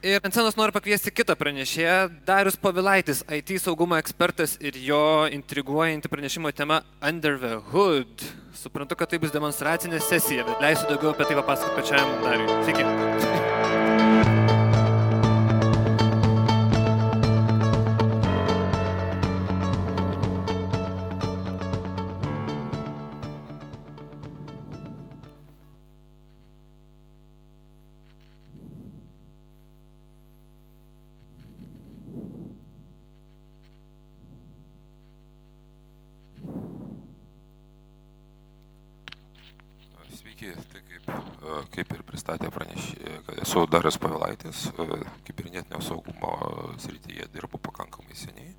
Ir ant scenos noriu pakviesti kitą pranešėją, Darius Pavilaitis, IT saugumo ekspertas ir jo intriguojanti pranešimo tema Under the Hood. Suprantu, kad tai bus demonstracinė sesija, bet leisiu daugiau apie tai papasakoti pačiam Dariui. Sveiki. Srityje dirbu pakankamai seniai.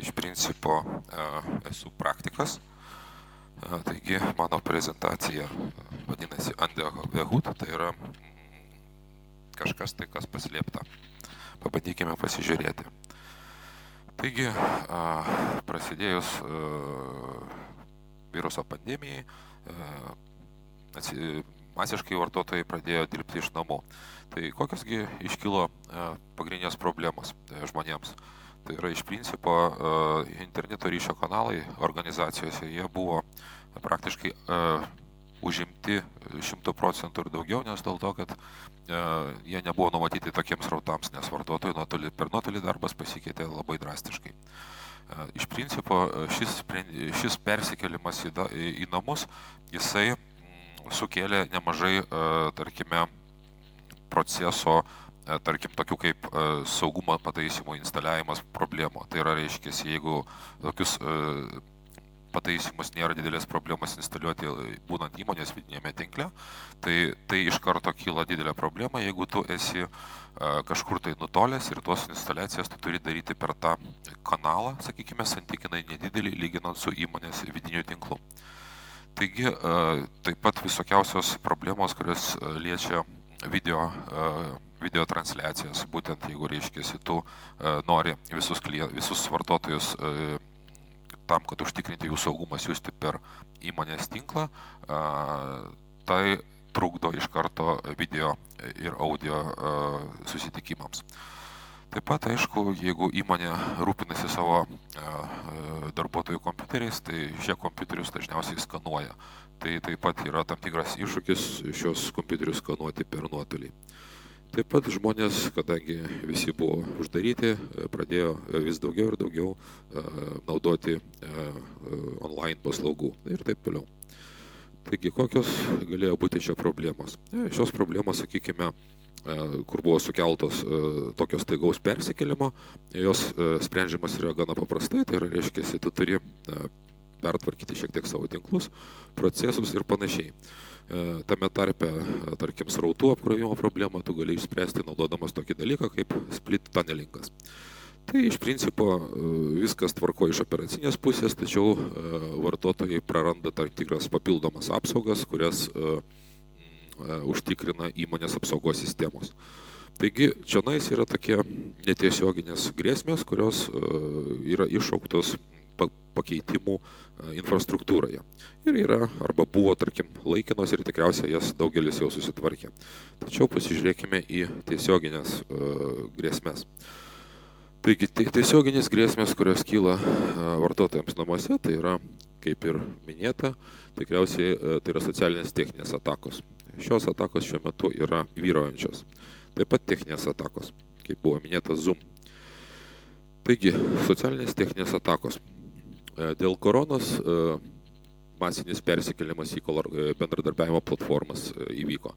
Iš principo esu praktikas, taigi mano prezentacija vadinasi Under the Hood, tai yra kažkas tai, kas paslėpta. Pabandykime pasižiūrėti. Taigi, prasidėjus viruso pandemijai, masiškai vartotojai pradėjo dirbti iš namų. Tai kokiosgi iškilo e, pagrindinės problemos e, žmonėms? Tai yra iš principo e, interneto ryšio kanalai organizacijose, jie buvo praktiškai užimti šimtų procentų ir daugiau, nes dėl to, kad jie nebuvo numatyti tokiems rautams, nes vartotojų nuotolį, per nuotolį darbas pasikeitė labai drastiškai. Iš principo šis, šis persikelimas į, į namus, jisai sukėlė nemažai, e, tarkime, proceso, e, tarkim, tokių kaip e, saugumo pataisimų instaliavimas problemų. Tai yra, reiškia, jeigu tokius pataisimus nėra didelės problemos instaliuoti būnant įmonės vidinėme tinkle, tai, tai iš karto kyla didelė problema, jeigu tu esi kažkur tai nutolęs ir tuos instaliacijas tu turi daryti per tą kanalą, sakykime, santykinai nedidelį lyginant su įmonės vidiniu tinklu. Taigi e, taip pat visokiausios problemos, kurios e, liečia video, e, video transliacijas, būtent jeigu reiškia, tu nori visus, klien, visus vartotojus tam, kad užtikrinti jų saugumą siūsti per įmonės tinklą, tai trukdo iš karto video ir audio susitikimams. Taip pat, aišku, jeigu įmonė rūpinasi savo a, a, darbuotojų kompiuteriais, tai šie kompiuterius dažniausiai skanuoja. Tai taip pat yra tam tikras iššūkis šios kompiuterius skanuoti per nuotolį. Taip pat žmonės, kadangi visi buvo uždaryti, e, pradėjo e, vis daugiau ir daugiau e, naudoti e, e, online paslaugų ir taip toliau. Taigi, kokios galėjo būti čia problemos? E, Šios problemos, sakykime, e, kur buvo sukeltos e, tokios taigaus persikėlimo, jos e, sprendžiamas yra gana paprastai, tai yra, reiškia, tu turi e, pertvarkyti šiek tiek savo tinklus, procesus ir panašiai. E, Tame tarpe, e, tarkim, srautų apkrovimo problemą tu gali išspręsti naudodamas tokį dalyką kaip split tunnelingas. Tai iš principo e, viskas tvarko iš operacinės pusės, tačiau e, vartotojai praranda tam tikras papildomas apsaugas, kurias e, e, užtikrina įmonės apsaugos sistemos. Taigi čia nais yra tokie netiesioginės grėsmės, kurios e, yra iššauktos pa- pakeitimų e, infrastruktūroje. Ir yra arba buvo, tarkim, laikinos ir tikriausiai jas daugelis jau susitvarkė. Tačiau pasižiūrėkime į tiesioginės e, grėsmės. Taigi tie- tiesioginės grėsmės, kurios kyla e, vartotojams namuose, tai yra, kaip ir minėta, tikriausiai e, tai yra socialinės techninės atakos. Šios atakos šiuo metu yra vyraujančios. Taip pat techninės atakos, kaip buvo minėta Zoom. Taigi, socialinės techninės atakos. E, Dėl koronos e, masinis persikėlimas į e, bendradarbiavimo platformas įvyko.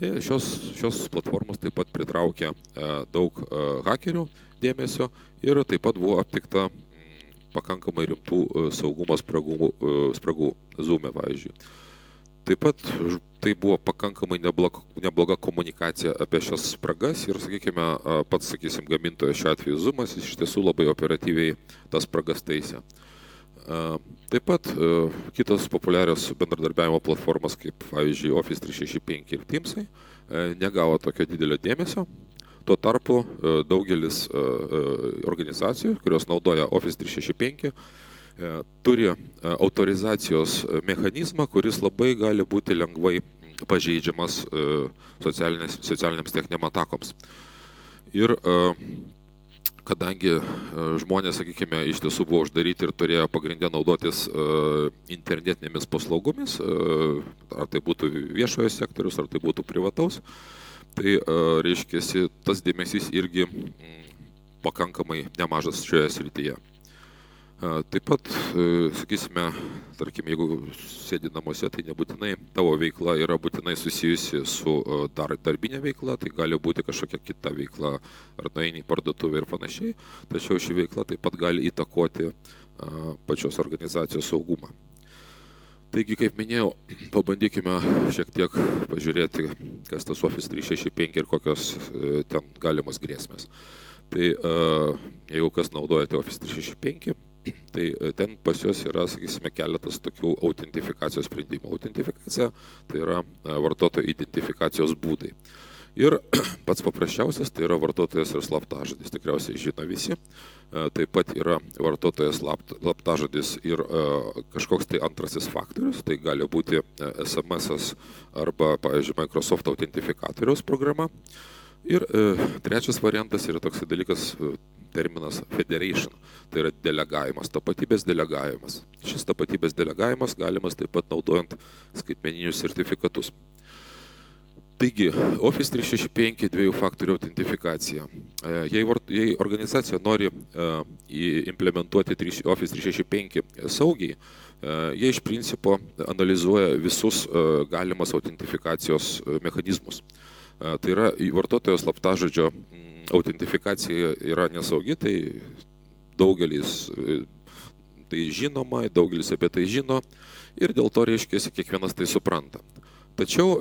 Ir Šios, šios platformos taip pat pritraukė daug hakerių dėmesio ir taip pat buvo aptikta mm, pakankamai rimtų saugumo spragų, spragų Zoom, pavyzdžiui. Taip pat tai buvo pakankamai nebloga, nebloga komunikacija apie šias spragas ir, sakykime, pats, sakysim, gamintojas šiuo atveju jis iš tiesų labai operatyviai tas spragas taisė. Taip pat kitos populiarios bendradarbiavimo platformos, kaip pavyzdžiui Office 365 ir Teamsai, negavo tokio didelio dėmesio. Tuo tarpu daugelis organizacijų, kurios naudoja Office 365, e, turi e, autorizacijos e, mechanizmą, kuris labai gali būti lengvai pažeidžiamas e, socialiniams techniniam atakoms. Ir kadangi žmonės, sakykime, iš tiesų buvo uždaryti ir turėjo pagrindę naudotis internetinėmis paslaugomis, ar tai būtų viešojo sektorius, ar tai būtų privataus, tai reiškia, tas dėmesys irgi pakankamai nemažas šioje srityje. Taip pat, e, sakysime, tarkim, jeigu sėdi namuose, tai nebūtinai tavo veikla yra būtinai susijusi su e, dar, darbinė veikla, tai gali būti kažkokia kita veikla, ar nueini į parduotuvę ir panašiai, tačiau ši veikla taip pat gali įtakoti pačios organizacijos saugumą. Taigi, kaip minėjau, pabandykime šiek tiek pažiūrėti, kas tas Office 365 ir kokios e, ten galimos grėsmės. Tai jeigu kas naudojate Office 365, Tai e, ten pas juos yra, sakysime, keletas tokių autentifikacijos sprendimų. Autentifikacija tai yra e, vartotojo identifikacijos būdai. Ir pats paprasčiausias tai yra vartotojas ir slaptažodis, tikriausiai žino visi. E, taip pat yra vartotojas slaptažodis ir kažkoks tai antrasis faktorius, tai gali būti SMS arba, pavyzdžiui, Microsoft autentifikatoriaus programa. Ir trečias variantas yra toks dalykas, terminas federation, tai yra delegavimas, tapatybės delegavimas. Šis tapatybės delegavimas galimas taip pat naudojant skaitmeninius sertifikatus. Taigi, Office 365 dviejų faktorių autentifikacija. E, jei, jei organizacija nori e, implementuoti Office 365 saugiai, e, jie iš principo analizuoja visus galimas autentifikacijos mechanizmus. Tai yra vartotojo slaptažodžio autentifikacija yra nesaugi, tai daugelis tai žinoma, daugelis apie tai žino ir dėl to, reiškia, kiekvienas tai supranta. Tačiau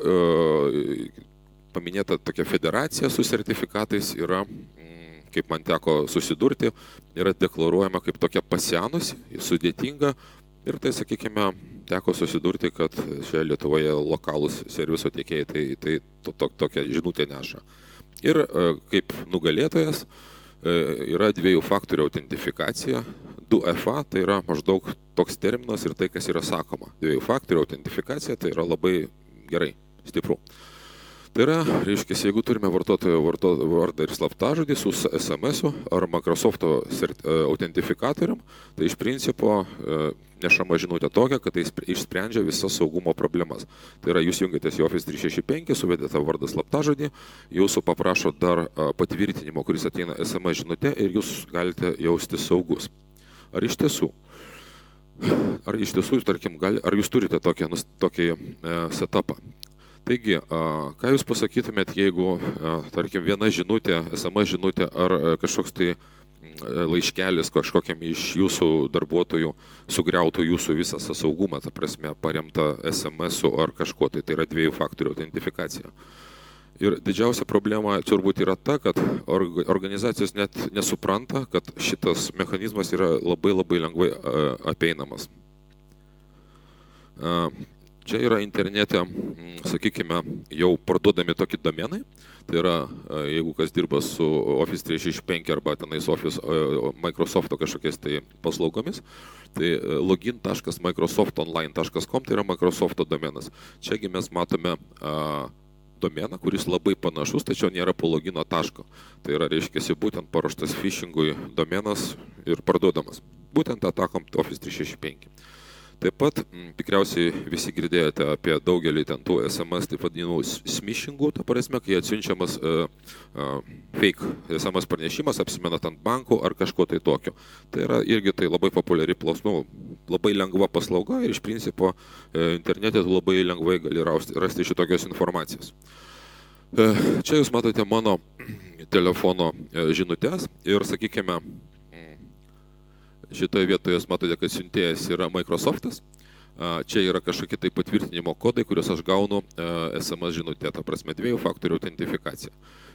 paminėta tokia federacija su sertifikatais yra, kaip man teko susidurti, yra deklaruojama kaip tokia pasenusi, sudėtinga ir tai, sakykime, teko susidurti, kad šioje Lietuvoje lokalūs serviso tiekėjai tai, tai to, to, tokią žinutę neša. Ir e, kaip nugalėtojas e, yra dviejų faktorių autentifikacija. 2FA tai yra maždaug toks terminas ir tai, kas yra sakoma. Dviejų faktorių autentifikacija tai yra labai gerai, stipru. Tai yra, reiškia, jeigu turime vartotojo vardą ir slaptažodį su SMS ar Microsoft e, autentifikatorium, tai iš principo nešama žinutė tokia, kad tai išsprendžia visas saugumo problemas. Tai yra, jūs jungiatės į Office 365, suvedėte vardą slaptažodį, jūsų paprašo dar patvirtinimo, kuris ateina SMS žinutė ir jūs galite jausti saugus. Ar iš tiesų? Ar iš tiesų, tarkim, gali, ar jūs turite tokį, tokį e, setupą? Taigi, ką jūs pasakytumėt, jeigu, tarkim, viena žinutė, SMS žinutė ar kažkoks tai laiškelis kažkokiam iš jūsų darbuotojų sugriautų jūsų visą saugumą, ta prasme, paremta SMS-u ar kažkuo, tai tai yra dviejų faktorių autentifikacija. Ir didžiausia problema turbūt yra ta, kad organizacijos net nesupranta, kad šitas mechanizmas yra labai labai lengvai apeinamas. Čia yra internete, sakykime, jau parduodami tokie domenai. Tai yra, jeigu kas dirba su Office 365 arba tenais Office Microsoft kažkokiais tai paslaugomis, tai login.microsoftonline.com tai yra Microsoft domenas. Čiagi mes matome domeną, kuris labai panašus, tačiau nėra po logino taško. Tai yra, reiškia, būtent paruoštas phishingui domenas ir parduodamas. Būtent atakom Office 365. Taip pat mm, tikriausiai visi girdėjote apie daugelį ten tų SMS, taip vadinamų smishingų, ta prasme, kai atsiunčiamas uh, uh, fake SMS pranešimas, apsimenat ant bankų ar kažko tai tokio. Tai yra irgi tai labai populiari plasmų, labai lengva paslauga ir iš principo uh, internete labai lengvai gali rasti, rasti šitokios informacijos. Uh, čia jūs matote mano telefono uh, žinutės ir, sakykime, Šitoje vietoje jūs matote, kad siuntėjas yra Microsoftas. Čia yra kažkokie tai patvirtinimo kodai, kuriuos aš gaunu SMS žinutė, ta prasme dviejų faktorių autentifikacija.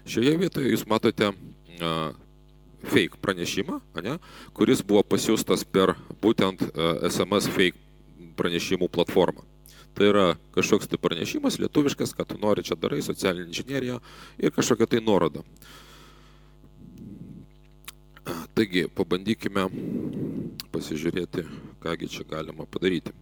Šioje vietoje jūs matote fake pranešimą, ne, kuris buvo pasiūstas per būtent SMS fake pranešimų platformą. Tai yra kažkoks tai pranešimas lietuviškas, kad tu nori čia darai, socialinė inžinierija ir kažkokia tai nuoroda. Taigi, pabandykime pasižiūrėti, kągi čia galima padaryti.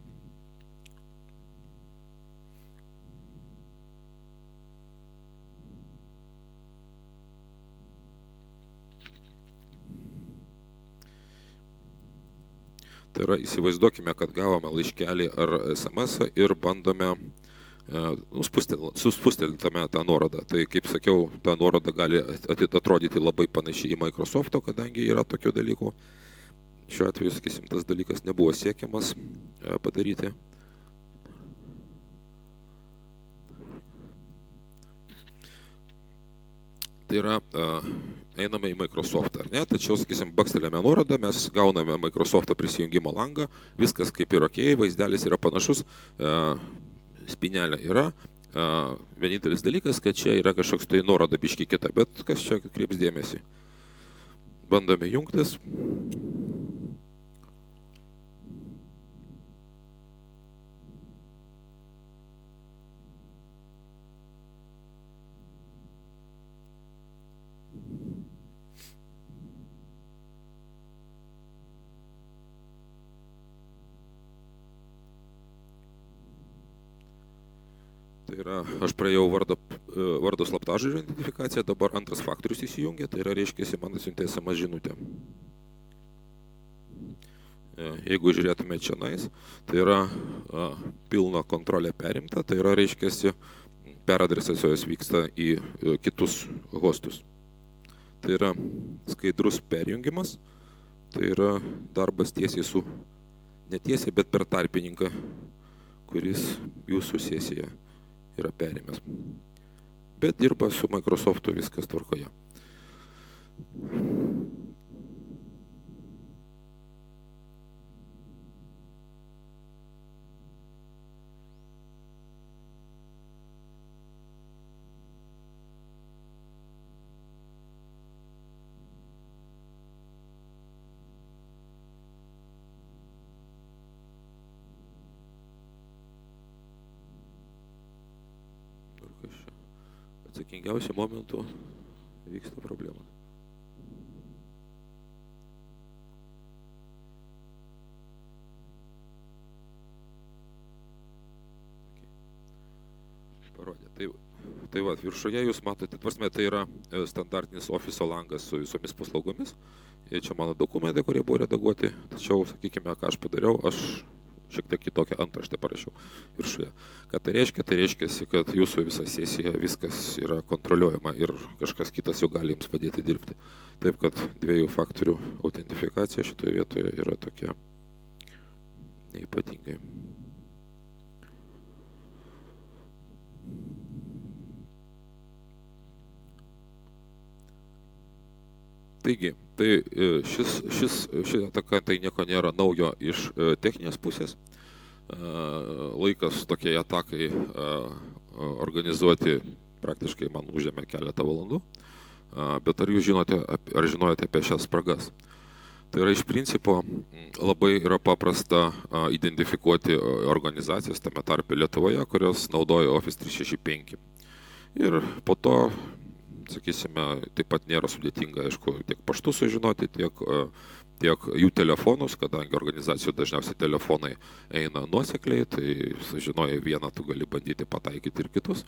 Tai yra, įsivaizduokime, kad gavome laiškelį ar SMS ir bandome uh, suspustelintame tą nuorodą. Tai kaip sakiau, ta nuoroda gali atrodyti labai panašiai į Microsoft'o, kadangi yra tokių dalykų. Šiuo atveju, sakysim, tas dalykas nebuvo siekiamas padaryti. Tai yra, einame į Microsoft, ar ne? Tačiau, sakysim, bakstelėme nuorodą, mes gauname Microsoft prisijungimo langą, viskas kaip ir ok, vaizdelis yra panašus, spinelė yra. Vienintelis dalykas, kad čia yra kažkoks tai nuoroda biški kita, bet kas čia kreips dėmesį. Bandome jungtis. Tai yra, aš praėjau vardo, vardo slaptažodžio identifikaciją, dabar antras faktorius įsijungia, tai yra, reiškia, man atsiuntė SMS žinutę. Jeigu žiūrėtume čia nais, tai yra a, pilna kontrolė perimta, tai yra, reiškia, peradresacijos vyksta į kitus hostus. Tai yra skaidrus perjungimas, tai yra darbas tiesiai su, netiesiai, bet per tarpininką, kuris jūsų sesiją yra perėmęs. Bet dirba su Microsoftu viskas tvarkoje. Atsakingiausių momentų vyksta problema. Parodė. Tai, tai va, viršuje jūs matote, tvarsme, tai yra standartinis ofiso langas su visomis paslaugomis. Ir čia mano dokumentai, kurie buvo redaguoti. Tačiau, sakykime, ką aš padariau, aš šiek tiek kitokią antraštę parašiau viršuje. Ką tai reiškia? Tai reiškia, kad jūsų visa sesija, viskas yra kontroliuojama ir kažkas kitas jau gali jums padėti dirbti. Taip kad dviejų faktorių autentifikacija šitoje vietoje yra tokia neipatingai. Taigi, tai šis, šis, ši ataka tai nieko nėra naujo iš techninės pusės. Laikas tokiai atakai organizuoti praktiškai man užėmė keletą valandų. Bet ar jūs žinote, ar žinojate apie šias spragas? Tai yra iš principo labai yra paprasta identifikuoti organizacijas, tame tarpe Lietuvoje, kurios naudoja Office 365. Ir po to sakysime, taip pat nėra sudėtinga, aišku, tiek paštu sužinoti, tiek, tiek jų telefonus, kadangi organizacijų dažniausiai telefonai eina nuosekliai, tai sužinojai vieną, tu gali bandyti pataikyti ir kitus.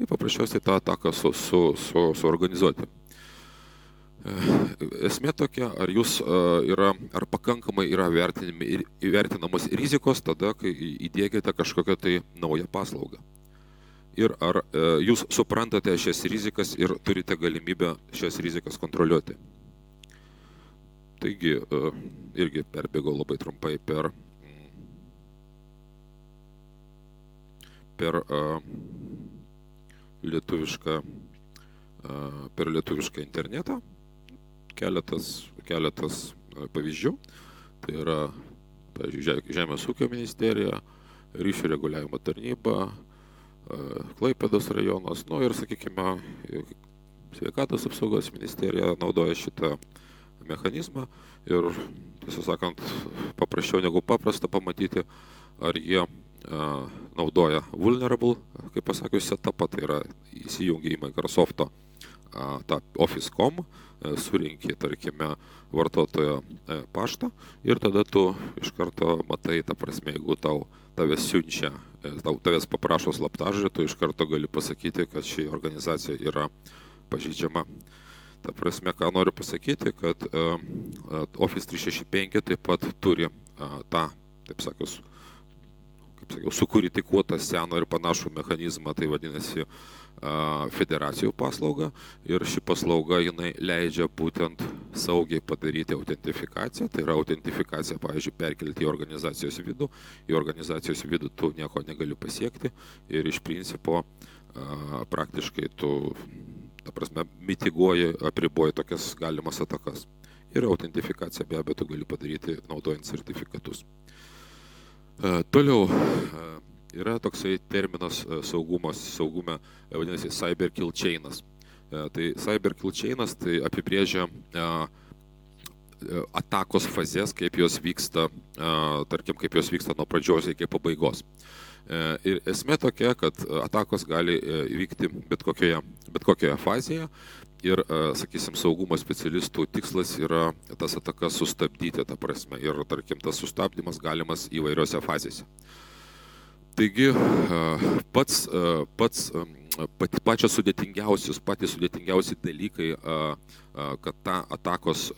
Ir paprasčiausiai tą ataką su, su, su, suorganizuoti. Esmė tokia, ar jūs yra, ar pakankamai yra vertinamos rizikos tada, kai įdėgiate kažkokią tai naują paslaugą ir ar e, jūs suprantate šias rizikas ir turite galimybę šias rizikas kontroliuoti. Taigi, e, irgi perbėgau labai trumpai per, per e, lietuvišką, per lietuvišką internetą. Keletas, keletas pavyzdžių. Tai yra, pavyzdžiui, Žemės ūkio ministerija, ryšių reguliavimo tarnyba, Klaipėdos rajonas, nu ir, sakykime, sveikatos apsaugos ministerija naudoja šitą mechanizmą ir, tiesą sakant, paprasčiau negu paprasta pamatyti, ar jie a, naudoja vulnerable, kaip pasakius, setupą, tai yra įsijungia į Microsoft'o tą Office.com, surinkė, tarkime, vartotojo paštą ir tada tu iš karto matai, ta prasme, jeigu tau tave siunčia, tau tavęs paprašo slaptažodžio, tu iš karto gali pasakyti, kad ši organizacija yra pažydžiama. Ta prasme, ką noriu pasakyti, kad Office 365 taip pat turi tą, taip sakius, kaip sakiau, sukritikuotą seną ir panašų mechanizmą, tai vadinasi federacijų paslaugą ir ši paslauga jinai leidžia būtent saugiai padaryti autentifikaciją, tai yra autentifikacija, pavyzdžiui, perkelti į organizacijos vidų, į organizacijos vidų tu nieko negali pasiekti ir iš principo praktiškai tu, ta prasme, mitiguoji, apriboji tokias galimas atakas. Ir autentifikaciją be abejo tu gali padaryti naudojant sertifikatus. Toliau yra toksai terminas saugumas, saugume, vadinasi cyber kill chainas. Tai cyber kill chainas tai apibrėžia atakos fazės, kaip jos vyksta, tarkim, kaip jos vyksta nuo pradžios iki pabaigos. Ir esmė tokia, kad atakos gali vykti bet kokioje, bet kokioje fazėje ir, sakysim, saugumo specialistų tikslas yra tas atakas sustabdyti, ta prasme, ir, tarkim, tas sustabdymas galimas įvairiose fazėse. Taigi pats, pats pačios sudėtingiausius, patys sudėtingiausi dalykai, kad tą atakos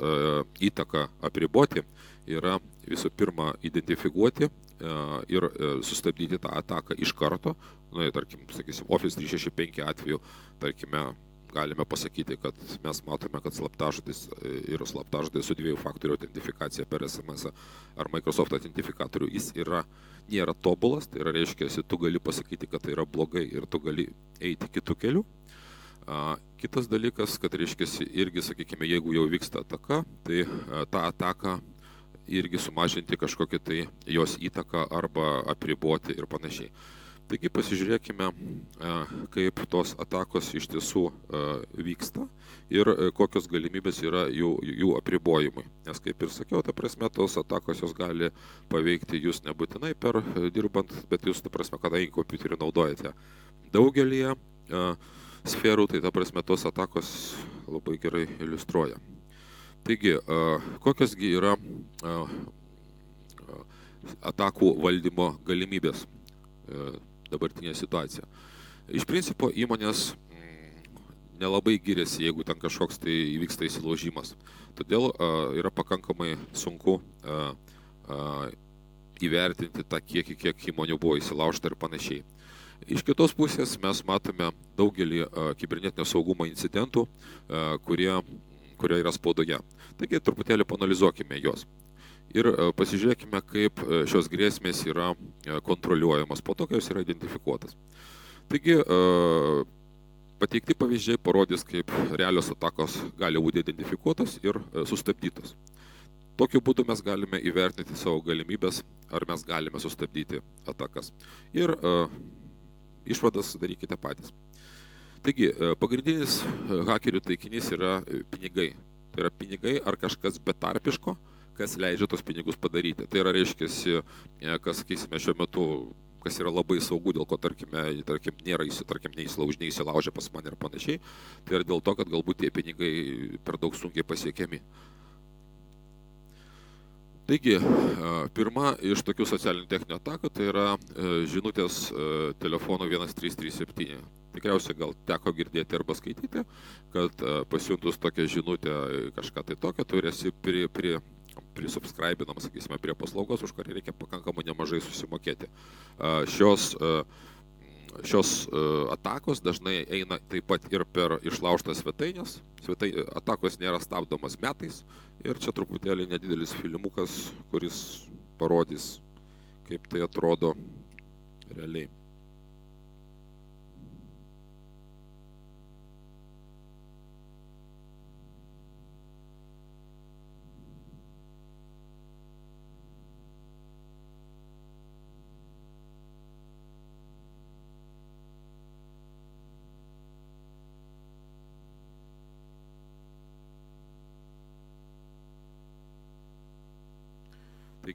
įtaką apriboti, yra visų pirma identifikuoti ir sustabdyti tą ataką iš karto. Na, tarkim, sakysim, Office 365 atveju, tarkime, galime pasakyti, kad mes matome, kad slaptažodis yra slaptažodis su dviejų faktorių autentifikacija per SMS ar Microsoft autentifikatorių, jis yra, nėra tobulas, tai yra reiškia, tu gali pasakyti, kad tai yra blogai ir tu gali eiti kitų kelių. Kitas dalykas, kad reiškia, irgi, sakykime, jeigu jau vyksta ataka, tai tą ataką irgi sumažinti kažkokią tai jos įtaką arba apriboti ir panašiai. Taigi pasižiūrėkime, kaip tos atakos iš tiesų vyksta ir kokios galimybės yra jų, jų apribojimui. Nes kaip ir sakiau, ta prasme, tos atakos jos gali paveikti jūs nebūtinai per dirbant, bet jūs, ta prasme, kadangi kompiuterį naudojate daugelį sferų, tai ta prasme, tos atakos labai gerai iliustruoja. Taigi, kokiosgi yra atakų valdymo galimybės dabartinė situacija. Iš principo įmonės nelabai giriasi, jeigu ten kažkoks tai įvyksta įsilaužimas. Todėl yra pakankamai sunku įvertinti tą kiekį, kiek įmonių buvo įsilaužta ir panašiai. Iš kitos pusės mes matome daugelį kibernetinio saugumo incidentų, kurie, kurie yra spaudoje. Taigi truputėlį panalizuokime juos ir pasižiūrėkime, kaip šios grėsmės yra kontroliuojamos po to, kai jos yra identifikuotas. Taigi, pateikti pavyzdžiai parodys, kaip realios atakos gali būti identifikuotos ir sustabdytos. Tokiu būdu mes galime įvertinti savo galimybės, ar mes galime sustabdyti atakas. Ir išvadas darykite patys. Taigi, pagrindinis hakerių taikinys yra pinigai. Tai yra pinigai ar kažkas betarpiško, kas leidžia tos pinigus padaryti. Tai yra, reiškia, e, kas, sakysime, šiuo metu, kas yra labai saugu, dėl ko, tarkime, tarkim, nėra, tarkim, neįsilauž, neįsilaužę pas mane ir panašiai, tai yra dėl to, kad galbūt tie pinigai per daug sunkiai pasiekiami. Taigi, e, pirma iš tokių socialinių techninių atakų tai yra e, žinutės telefonu 1337. Tikriausiai gal teko girdėti arba skaityti, kad pasiuntus tokią žinutę kažką tai tokio, tu esi prie, prie prisubscribinam, sakysime, prie paslaugos, už kurią reikia pakankamai nemažai susimokėti. Šios, šios atakos dažnai eina taip pat ir per išlaužtas svetainės. Svetai, atakos nėra stabdomas metais. Ir čia truputėlį nedidelis filmukas, kuris parodys, kaip tai atrodo realiai.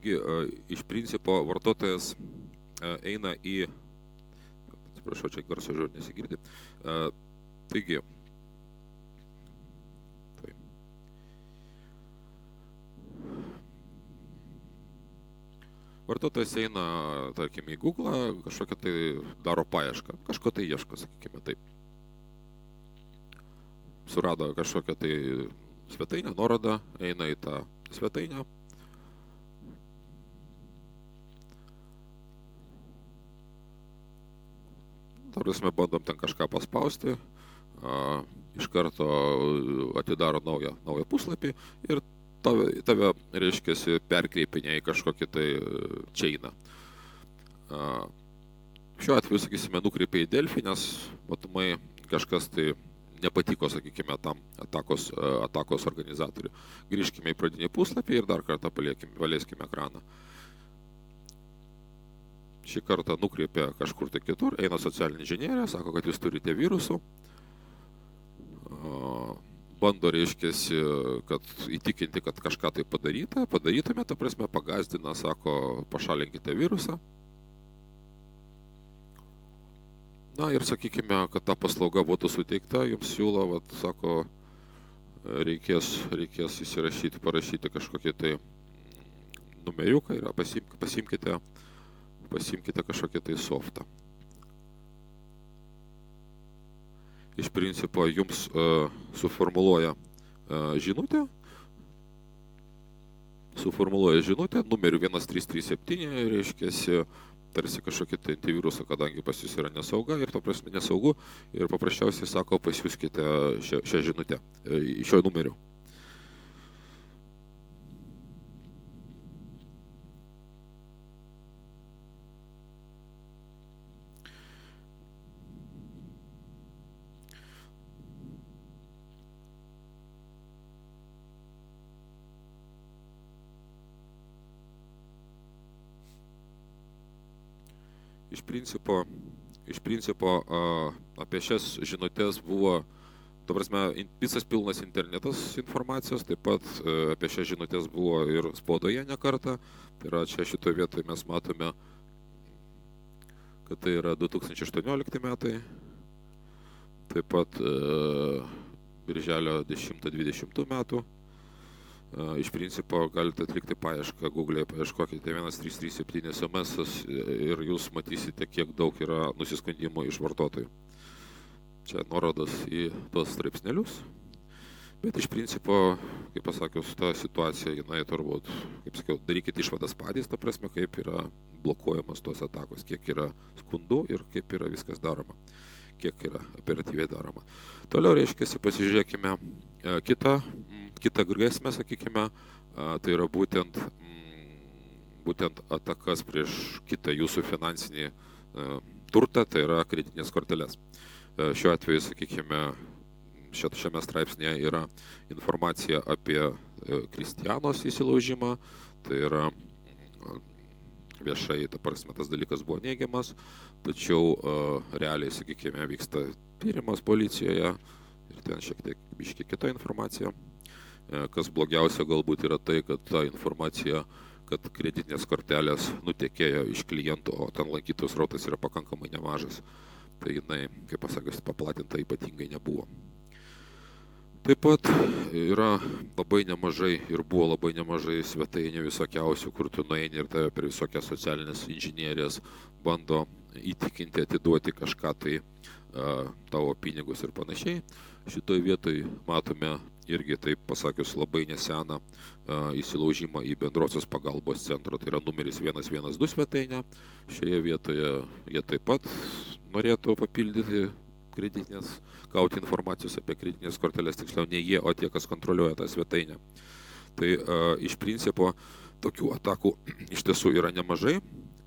Taigi, iš principo vartotojas eina į, atsiprašau, čia garso žodžiu nesigirdi. Taigi, tai. Vartotojas eina, tarkim, į Google, kažkokią tai daro paiešką, kažko tai ieško, sakykime taip. Surado kažkokią tai svetainę, nuorodą, eina į tą svetainę, tarsi bandom ten kažką paspausti, iš karto atidaro naują, naują puslapį ir tave, tave reiškia, perkreipinė į kažkokį tai čeiną. Šiuo atveju, sakysime, nukreipė į Delfį, nes matomai kažkas tai nepatiko, sakykime, tam atakos, atakos organizatoriui. Grįžkime į pradinį puslapį ir dar kartą palieskime ekraną. Šį kartą nukreipia kažkur tai kitur, eina socialinė inžinierė, sako, kad jūs turite virusų bando, reiškia, kad įtikinti, kad kažką tai padaryta, padarytume, ta prasme, pagazdina, sako, pašalinkite virusą. Na ir sakykime, kad ta paslauga būtų suteikta, jums siūlo, vat, sako, reikės, reikės įsirašyti, parašyti kažkokį tai numeriuką ir pasimk, pasimkite, pasimkite kažkokį tai softą. iš principo jums uh, suformuluoja uh, žinutę, suformuluoja žinutę numeriu 1337, reiškia, tarsi kažkokį tai antivirusą, kadangi pas jūs yra nesauga ir to prasme nesaugu ir paprasčiausiai sako, pasiūskite šią, šią žinutę šio numeriu. iš principo, iš principo apie šias žinutės buvo, ta prasme, visas pilnas internetas informacijos, taip pat apie šias žinutės buvo ir spaudoje ne kartą. Tai yra čia šitoje vietoje mes matome, kad tai yra 2018 metai, taip pat birželio 10-20 metų iš principo galite atlikti paiešką, Google'e paieškokite 1337 SMS ir jūs matysite, kiek daug yra nusiskundimų iš vartotojų. Čia nuorodas į tos straipsnelius. Bet iš principo, kaip pasakius, ta situacija, jinai turbūt, kaip sakiau, darykite išvadas patys, ta prasme, kaip yra blokuojamas tos atakos, kiek yra skundų ir kaip yra viskas daroma, kiek yra operatyviai daroma. Toliau, reiškia, pasižiūrėkime kitą kitą grėsmę, sakykime, tai yra būtent, būtent atakas prieš kitą jūsų finansinį turtą, tai yra kreditinės korteles. Šiuo atveju, sakykime, šiame straipsnėje yra informacija apie Kristianos įsilaužimą, tai yra viešai, ta prasme, tas dalykas buvo neigiamas, tačiau realiai, sakykime, vyksta tyrimas policijoje ir ten šiek tiek biški kita informacija. E, kas blogiausia galbūt yra tai, kad ta informacija, kad kreditinės kortelės nutekėjo iš klientų, o ten lankytojų srautas yra pakankamai nemažas. Tai jinai, kaip pasakius, paplatinta ypatingai nebuvo. Taip pat yra labai nemažai ir buvo labai nemažai svetainių visokiausių, kur tu nueini ir tave per visokias socialinės inžinierijas bando įtikinti, atiduoti kažką tai tavo pinigus ir panašiai. Šitoje vietoje matome irgi taip pasakius labai neseną įsilaužimą į bendrosios pagalbos centrą, tai yra numeris 112 svetainė. Šioje vietoje jie taip pat norėtų papildyti kreditinės, gauti informacijos apie kreditinės kortelės, tiksliau ne jie, o tie, kas kontroliuoja tą svetainę. Tai a, iš principo tokių atakų iš tiesų yra nemažai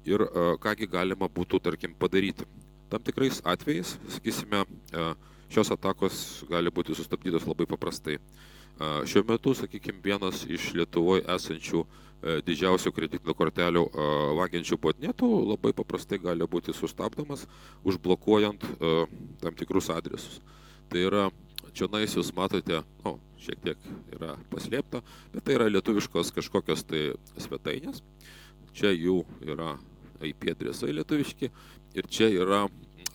ir a, kągi galima būtų, tarkim, padaryti. Tam tikrais atvejais, sakysime, a, šios atakos gali būti sustabdytos labai paprastai. Šiuo metu, sakykime, vienas iš Lietuvoje esančių e, didžiausių kreditinių kortelių vagiančių botnetų labai paprastai gali būti sustabdomas, užblokuojant e, tam tikrus adresus. Tai yra, čia nais jūs matote, o, šiek tiek yra paslėpta, bet tai yra lietuviškos kažkokios tai svetainės. Čia jų yra IP adresai lietuviški ir čia yra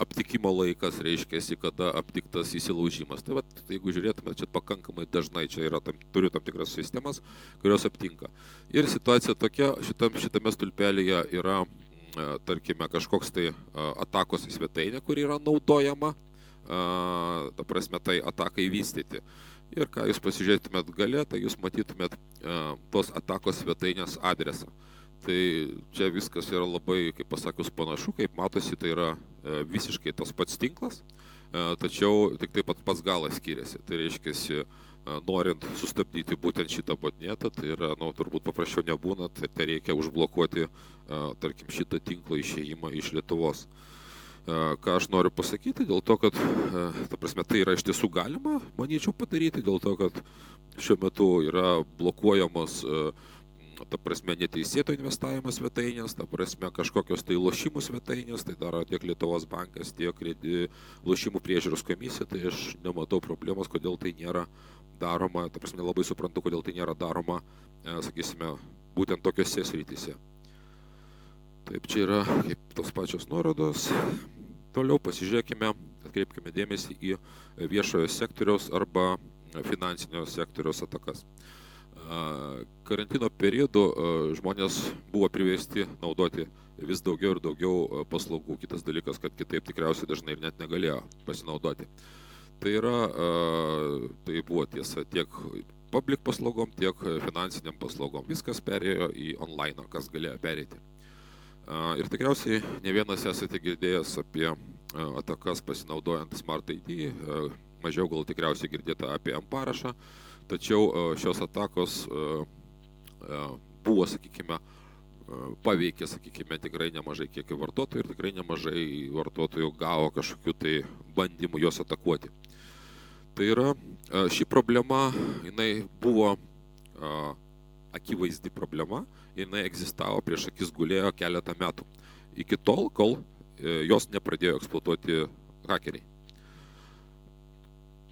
aptikimo laikas reiškiasi, kada aptiktas įsilaužimas. Tai vat, jeigu žiūrėtume, čia pakankamai dažnai čia yra, tam, turiu tam tikras sistemas, kurios aptinka. Ir situacija tokia, šitam, šitame stulpelėje yra, tarkime, kažkoks tai atakos į svetainę, kuri yra naudojama, ta prasme, tai atakai vystyti. Ir ką jūs pasižiūrėtumėt galę, tai jūs matytumėt tos atakos svetainės adresą. Tai čia viskas yra labai, kaip pasakius, panašu, kaip matosi, tai yra visiškai tas pats tinklas, tačiau tik taip pat pats galas skiriasi. Tai reiškia, norint sustabdyti būtent šitą botnetą, tai yra, nu, turbūt paprasčiau nebūna, tai, tai reikia užblokuoti, tarkim, šitą tinklą išėjimą iš Lietuvos. Ką aš noriu pasakyti, dėl to, kad, ta prasme, tai yra iš tiesų galima, manyčiau, padaryti, dėl to, kad šiuo metu yra blokuojamos, ta prasme, neteisėto investavimo svetainės, ta prasme, kažkokios tai lošimų svetainės, tai daro tiek Lietuvos bankas, tiek lošimų priežiūros komisija, tai aš nematau problemos, kodėl tai nėra daroma, ta prasme, labai suprantu, kodėl tai nėra daroma, sakysime, būtent tokiuose srityse. Taip, čia yra kaip tos pačios nuorodos, Toliau pasižiūrėkime, atkreipkime dėmesį į viešojo sektoriaus arba finansinio sektoriaus atakas. Karantino periodu žmonės buvo priversti naudoti vis daugiau ir daugiau paslaugų. Kitas dalykas, kad kitaip tikriausiai dažnai ir net negalėjo pasinaudoti. Tai yra, tai buvo tiesa tiek public paslaugom, tiek finansiniam paslaugom. Viskas perėjo į online, kas galėjo perėti. Ir tikriausiai ne vienas esate girdėjęs apie atakas pasinaudojant Smart ID, mažiau gal tikriausiai girdėta apie M parašą, tačiau šios atakos buvo, sakykime, paveikė, sakykime, tikrai nemažai kiekį vartotojų ir tikrai nemažai vartotojų gavo kažkokių tai bandymų juos atakuoti. Tai yra, ši problema, jinai buvo akivaizdi problema jinai egzistavo prieš akis gulėjo keletą metų. Iki tol, kol jos nepradėjo eksploatuoti hakeriai.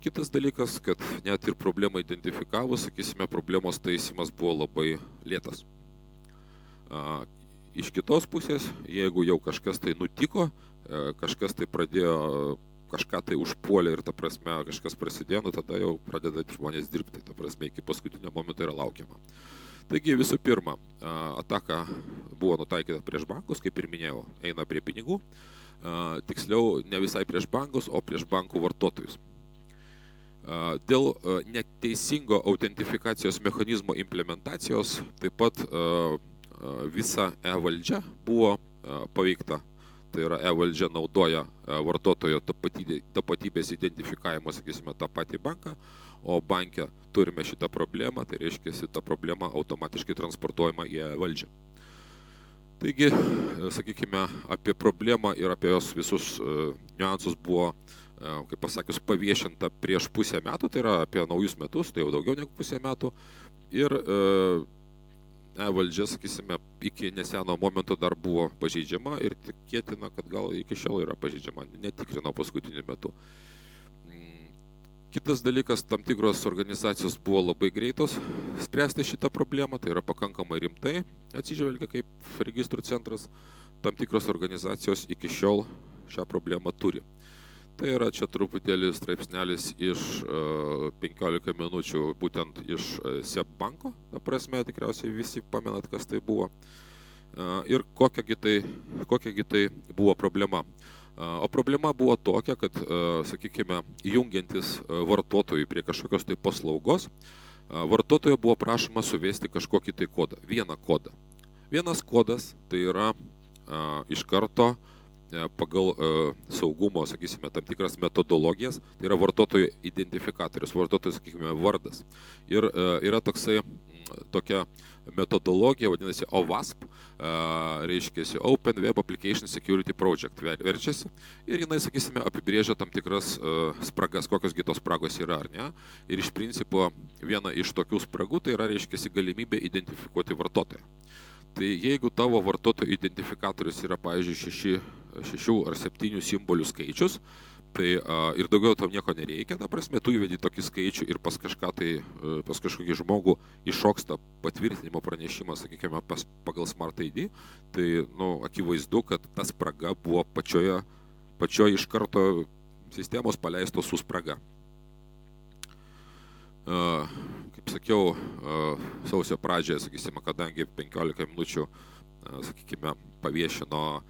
Kitas dalykas, kad net ir problemą identifikavus, sakysime, problemos taisymas buvo labai lėtas. Iš kitos pusės, jeigu jau kažkas tai nutiko, kažkas tai pradėjo, kažką tai užpuolė ir ta prasme kažkas prasidėjo, nu tada jau pradeda žmonės dirbti, ta prasme iki paskutinio momento yra laukiama. Taigi visų pirma, ataka buvo nutaikyta prieš bankus, kaip ir minėjau, eina prie pinigų, tiksliau ne visai prieš bankus, o prieš bankų vartotojus. Dėl neteisingo autentifikacijos mechanizmo implementacijos taip pat visa e-valdžia buvo paveikta. Tai yra e-valdžia naudoja vartotojo tapatybės identifikavimo, sakysime, tą patį banką, o banke turime šitą problemą, tai reiškia, ta problema automatiškai transportuojama į valdžią. Taigi, sakykime, apie problemą ir apie jos visus niuansus buvo, kaip pasakius, paviešinta prieš pusę metų, tai yra apie naujus metus, tai jau daugiau negu pusę metų. Ir e, valdžia, sakysime, iki neseno momento dar buvo pažeidžiama ir tikėtina, kad gal iki šiol yra pažeidžiama, netikrino paskutiniu metu. Kitas dalykas, tam tikros organizacijos buvo labai greitos spręsti šitą problemą, tai yra pakankamai rimtai atsižvelgia kaip registrų centras, tam tikros organizacijos iki šiol šią problemą turi. Tai yra čia truputėlį straipsnelis iš uh, 15 minučių, būtent iš uh, SEB banko, ta prasme, tikriausiai visi pamenat, kas tai buvo. Uh, ir kokiagi tai, kokiagi tai buvo problema. O problema buvo tokia, kad, sakykime, jungiantis vartotojui prie kažkokios tai paslaugos, vartotojo buvo prašoma suvesti kažkokį tai kodą, vieną kodą. Vienas kodas tai yra iš karto pagal saugumo, sakysime, tam tikras metodologijas, tai yra vartotojo identifikatorius, vartotojo, sakykime, vardas. Ir yra toksai, tokia metodologija, vadinasi OWASP, reiškia Open Web Application Security Project verčiasi ir jinai, sakysime, apibrėžia tam tikras spragas, kokios kitos spragos yra ar ne. Ir iš principo viena iš tokių spragų tai yra, reiškia, galimybė identifikuoti vartotoją. Tai jeigu tavo vartotojo identifikatorius yra, pavyzdžiui, šeši, šešių ar septynių simbolių skaičius, Tai a, ir daugiau tam nieko nereikia, ta prasme, tu įvedi tokį skaičių ir pas kažką tai, pas kažkokį žmogų iššoksta patvirtinimo pranešimas, sakykime, pas, pagal Smart ID, tai, nu, akivaizdu, kad ta spraga buvo pačioje, pačioje iš karto sistemos paleistos su spraga. A, kaip sakiau, sausio pradžioje, sakysime, kadangi 15 minučių, sakykime, paviešino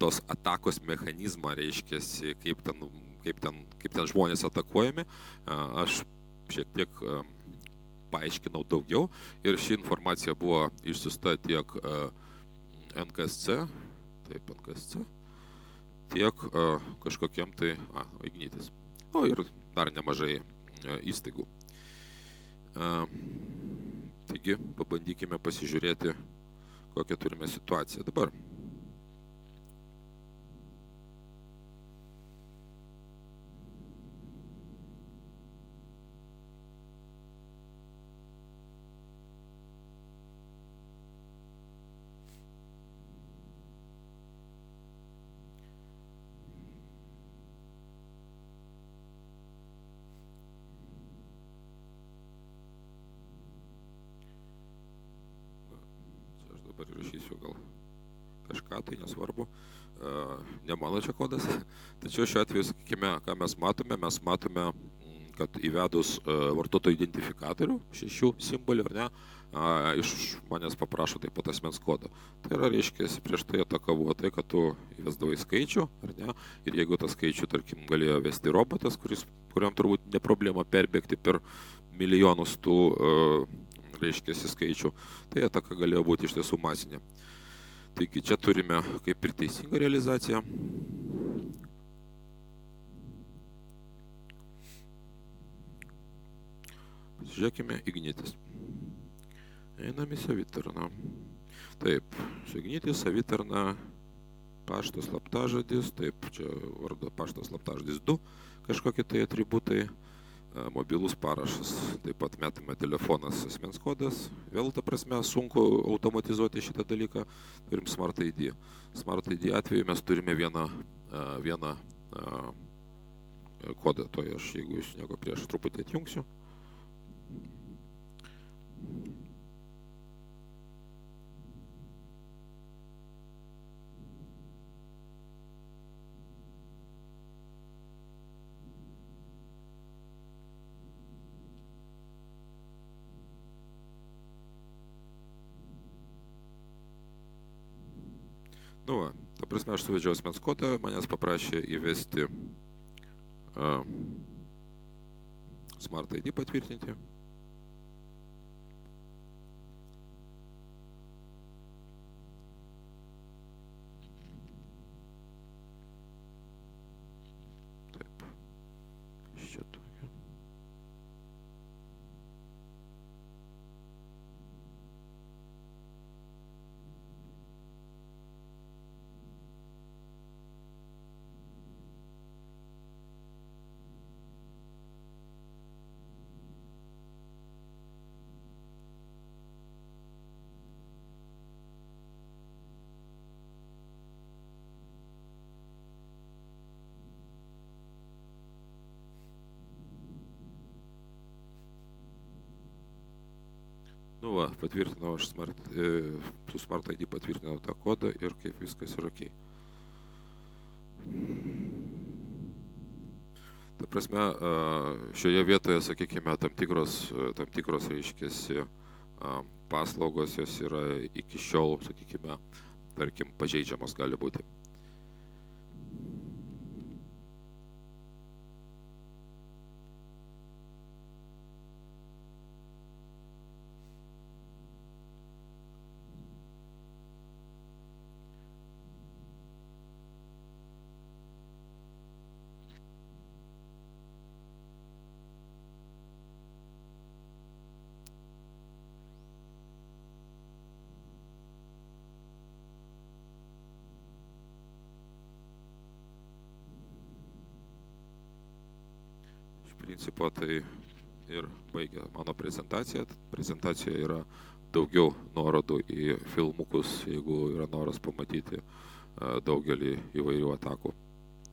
tos atakos mechanizmą, reiškia, kaip ten, kaip, ten, kaip ten žmonės atakuojami, aš šiek tiek paaiškinau daugiau ir ši informacija buvo išsiusta tiek NKSC, taip NKSC, tiek kažkokiem tai, a, Ignitis. O ir dar nemažai įstaigų. Taigi, pabandykime pasižiūrėti, kokią turime situaciją dabar. Čia aš dabar įrašysiu gal kažką, tai nesvarbu. E, Čia kodas. Tačiau šiuo atveju, sakykime, ką mes matome, mes matome, mm, kad įvedus e, vartotojo identifikatorių, šešių simbolių, ar ne, a, iš manęs paprašo taip pat asmens kodą. Tai yra, reiškia, prieš tai atakavo tai, kad tu įvesdavai skaičių, ar ne, ir jeigu tą skaičių, tarkim, galėjo vesti robotas, kuris, kuriam turbūt ne problema perbėgti per milijonus tų, e, reiškia, skaičių, tai ataka galėjo būti iš tiesų masinė. Taigi čia turime kaip ir teisingą realizaciją. Žiūrėkime Ignitis. Einam į savitarną. Taip, su Ignitis savitarna paštas slaptažodis, taip, čia vardo paštas slaptažodis 2, kažkokie tai atributai, mobilus parašas, taip pat metame telefonas, asmens kodas, vėl ta prasme sunku automatizuoti šitą dalyką, turim Smart ID. Smart ID atveju mes turime vieną, vieną kodą, to aš, jeigu jūs nieko prieš truputį atjungsiu. Nu, va, ta prasme, aš suvedžiau asmens kodą, manęs paprašė įvesti uh, Smart ID patvirtinti. Taip. Kas čia tokio? Nu, va, patvirtinau aš smart, e, su Smart ID patvirtinau tą kodą ir kaip viskas yra ok. Ta prasme, šioje vietoje, sakykime, tam tikros, tam tikros reiškiasi a, paslaugos, jos yra iki šiol, sakykime, tarkim, pažeidžiamos gali būti. Principo tai ir baigia mano prezentaciją. Prezentacijoje yra daugiau nuorodų į filmukus, jeigu yra noras pamatyti a, daugelį įvairių atakų.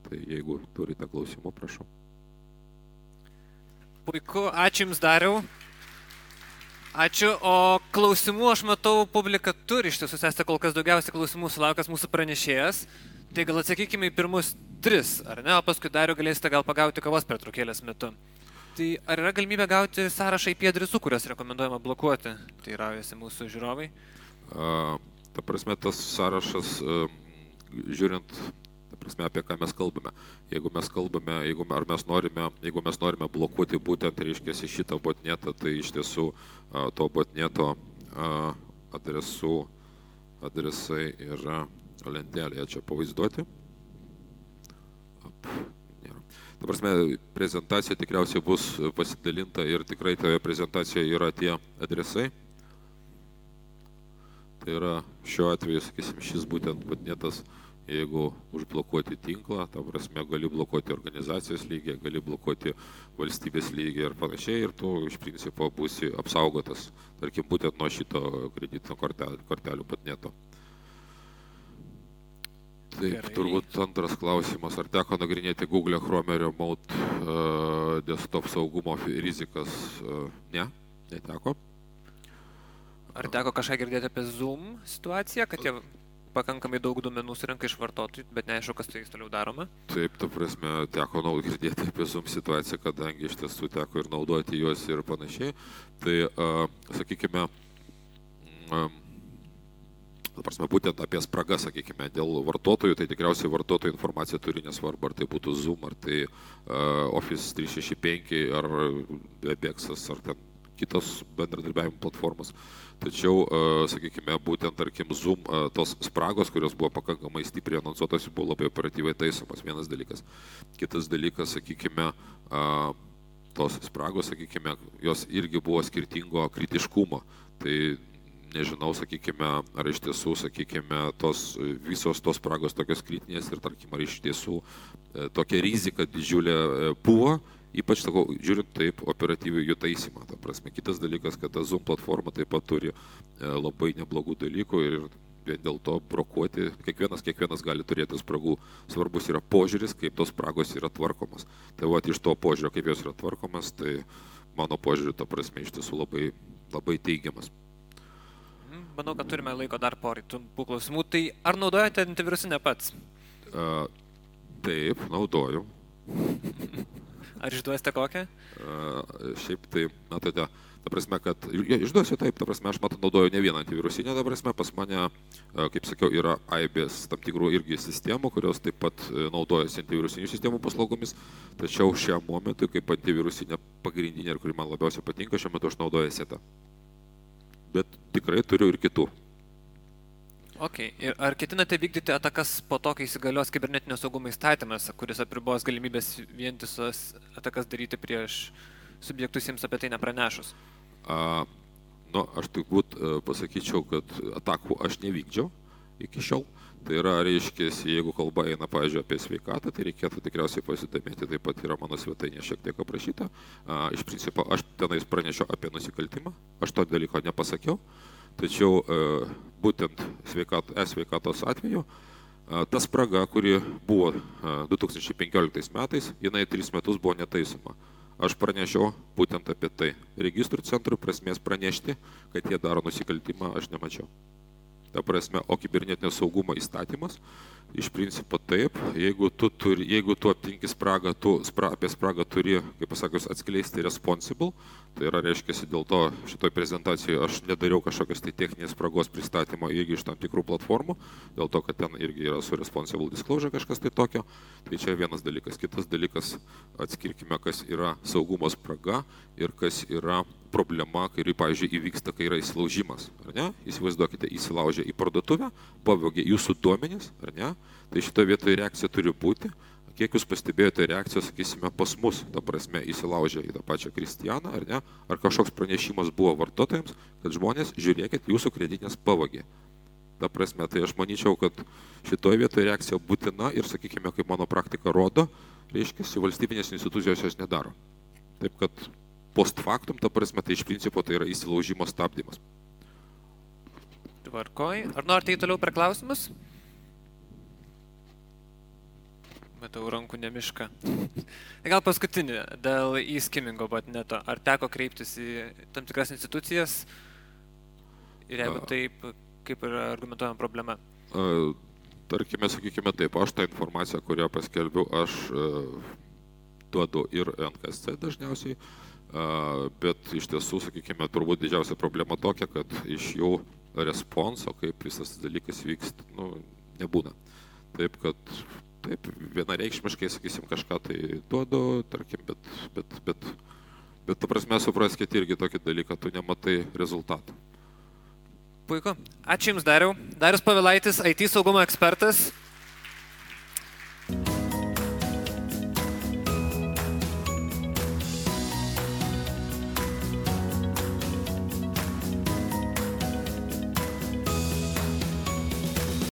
Tai jeigu turite klausimų, prašau. Puiku, ačiū Jums dariau. Ačiū, o klausimų aš matau, publika turi iš tiesų, esate kol kas daugiausiai klausimų sulaukęs mūsų pranešėjas. Tai gal atsakykime į pirmus tris, ar ne, o paskui dariu galėsite gal pagauti kavos pertraukėlės metu. Tai ar yra galimybė gauti sąrašą IP adresų, kuriuos rekomenduojama blokuoti? Tai raujasi mūsų žiūrovai. A, ta prasme, tas sąrašas, a, žiūrint, ta prasme, apie ką mes kalbame. Jeigu mes kalbame, jeigu, ar mes norime, jeigu mes norime blokuoti būtent, reiškia, šitą botnetą, tai iš tiesų a, to botneto a, adresų adresai yra lentelėje čia pavaizduoti. Ta prasme, prezentacija tikriausiai bus pasidalinta ir tikrai toje prezentacijoje yra tie adresai. Tai yra šiuo atveju, sakysim, šis būtent patinėtas jeigu užblokuoti tinklą, ta prasme, gali blokuoti organizacijos lygį, gali blokuoti valstybės lygį ir panašiai, ir tu iš principo būsi apsaugotas, tarkim, būtent nuo šito kredito kortelių, kortelių patneto. Taip, turbūt antras klausimas, ar teko nagrinėti Google Chrome Remote uh, desktop saugumo rizikas? Uh, ne, neteko. Ar teko kažką girdėti apie Zoom situaciją, kad jie pakankamai daug duomenų surinka iš vartotojų, bet neaišku, kas su jais toliau daroma. Taip, ta prasme, teko naud girdėti apie Zoom situaciją, kadangi iš tiesų teko ir naudoti juos ir panašiai. Tai, uh, sakykime, um, Ta prasme, būtent apie spragas, sakykime, dėl vartotojų, tai tikriausiai vartotojų informacija turi nesvarbu, ar tai būtų Zoom, ar tai uh, Office 365, ar Webexas, ar ten kitos bendradarbiavimo platformos. Tačiau, sakykime, būtent, tarkim, Zoom, tos spragos, kurios buvo pakankamai stipriai anonsuotos, buvo labai operatyviai taisomas, vienas dalykas. Kitas dalykas, sakykime, tos spragos, sakykime, jos irgi buvo skirtingo kritiškumo. Tai nežinau, sakykime, ar iš tiesų, sakykime, tos, visos tos spragos tokios kritinės ir, tarkim, ar iš tiesų e, tokia rizika didžiulė e, buvo Ypač, sakau, žiūrint taip, operatyviai jų taisymą. Ta prasme, kitas dalykas, kad ta Zoom platforma taip pat turi e, labai neblogų dalykų ir vien dėl to brokuoti, kiekvienas, kiekvienas gali turėti spragų. Svarbus yra požiūris, kaip tos spragos yra tvarkomos. Tai va, iš to požiūrio, kaip jos yra tvarkomas, tai mano požiūriu, ta prasme, iš tiesų labai, labai teigiamas. Manau, kad turime laiko dar porai trumpų klausimų. Tai ar naudojate antivirusinę pats? Uh, taip, naudoju. Ar išduosite kokią? Uh, šiaip tai, matote, ta prasme, kad, ja, išduosiu taip, ta prasme, aš matau, naudoju ne vieną antivirusinę, ta prasme, pas mane, uh, kaip sakiau, yra AIBS tam tikrų irgi sistemų, kurios taip pat naudojasi antivirusinių sistemų paslaugomis, tačiau šiam momentui, kaip antivirusinė pagrindinė ir kuri man labiausiai patinka, šiuo metu aš naudoju setą. Bet tikrai turiu ir kitų. Ok, ir ar ketinate vykdyti atakas po to, kai įsigalios kibernetinio saugumo įstatymas, kuris apribos galimybės vientisos atakas daryti prieš subjektus jiems apie tai nepranešus? A, nu, aš turbūt e, pasakyčiau, kad atakų aš nevykdžiau iki šiol. Tai yra, reiškia, jeigu kalba eina, pavyzdžiui, apie sveikatą, tai reikėtų tikriausiai pasidomėti, taip pat yra mano svetainė šiek tiek aprašyta. A, iš principo, aš tenais pranešiau apie nusikaltimą, aš to dalyko nepasakiau. Tačiau e, būtent sveikato, e-sveikatos atveju e, ta spraga, kuri buvo 2015 e, metais, jinai tris metus buvo netaisoma. Aš pranešiau būtent apie tai. Registrų centrui prasmės pranešti, kad jie daro nusikaltimą, aš nemačiau. Ta prasme, o kibernetinio saugumo įstatymas Iš principo taip, jeigu tu, turi, jeigu tu aptinki spragą, tu spra, apie spragą turi, kaip pasakius, atskleisti responsible, tai yra, reiškia, dėl to šitoj prezentacijoje aš nedariau kažkokios tai techninės spragos pristatymo irgi iš tam tikrų platformų, dėl to, kad ten irgi yra su responsible disclosure kažkas tai tokio. Tai čia vienas dalykas. Kitas dalykas, atskirkime, kas yra saugumo spraga ir kas yra problema, kai, pavyzdžiui, įvyksta, kai yra įsilaužimas, ar ne? Įsivaizduokite, įsilaužė į parduotuvę, pavogė jūsų duomenys, ar ne? Tai šitoje vietoje reakcija turi būti. Kiek jūs pastebėjote reakcijos, sakysime, pas mus, ta prasme, įsilaužė į tą pačią Kristijaną, ar ne? Ar kažkoks pranešimas buvo vartotojams, kad žmonės, žiūrėkit, jūsų kreditinės pavogė. Ta prasme, tai aš manyčiau, kad šitoje vietoje reakcija būtina ir, sakykime, kaip mano praktika rodo, reiškia, valstybinės institucijos jos nedaro. Taip kad post factum, ta prasme, tai iš principo tai yra įsilaužimo stabdymas. Tvarkoj. Ar norite į toliau per klausimus? Matau rankų nemišką. Gal paskutinį, dėl įskimingo botneto. Ar teko kreiptis į tam tikras institucijas? Ir jeigu taip, kaip yra argumentuojama problema? Tarkime, sakykime taip, aš tą informaciją, kurią paskelbiu, aš duodu ir NKSC dažniausiai, bet iš tiesų, sakykime, turbūt didžiausia problema tokia, kad iš jų responso, kaip visas dalykas vyksta, nu, nebūna. Taip, kad taip, vienareikšmiškai, sakysim, kažką tai duodu, tarkim, bet, bet, bet, bet, ta prasme, supraskite irgi tokį dalyką, tu nematai rezultatą. Puiku. Ačiū Jums, Dariau. Darius Pavilaitis, IT saugumo ekspertas.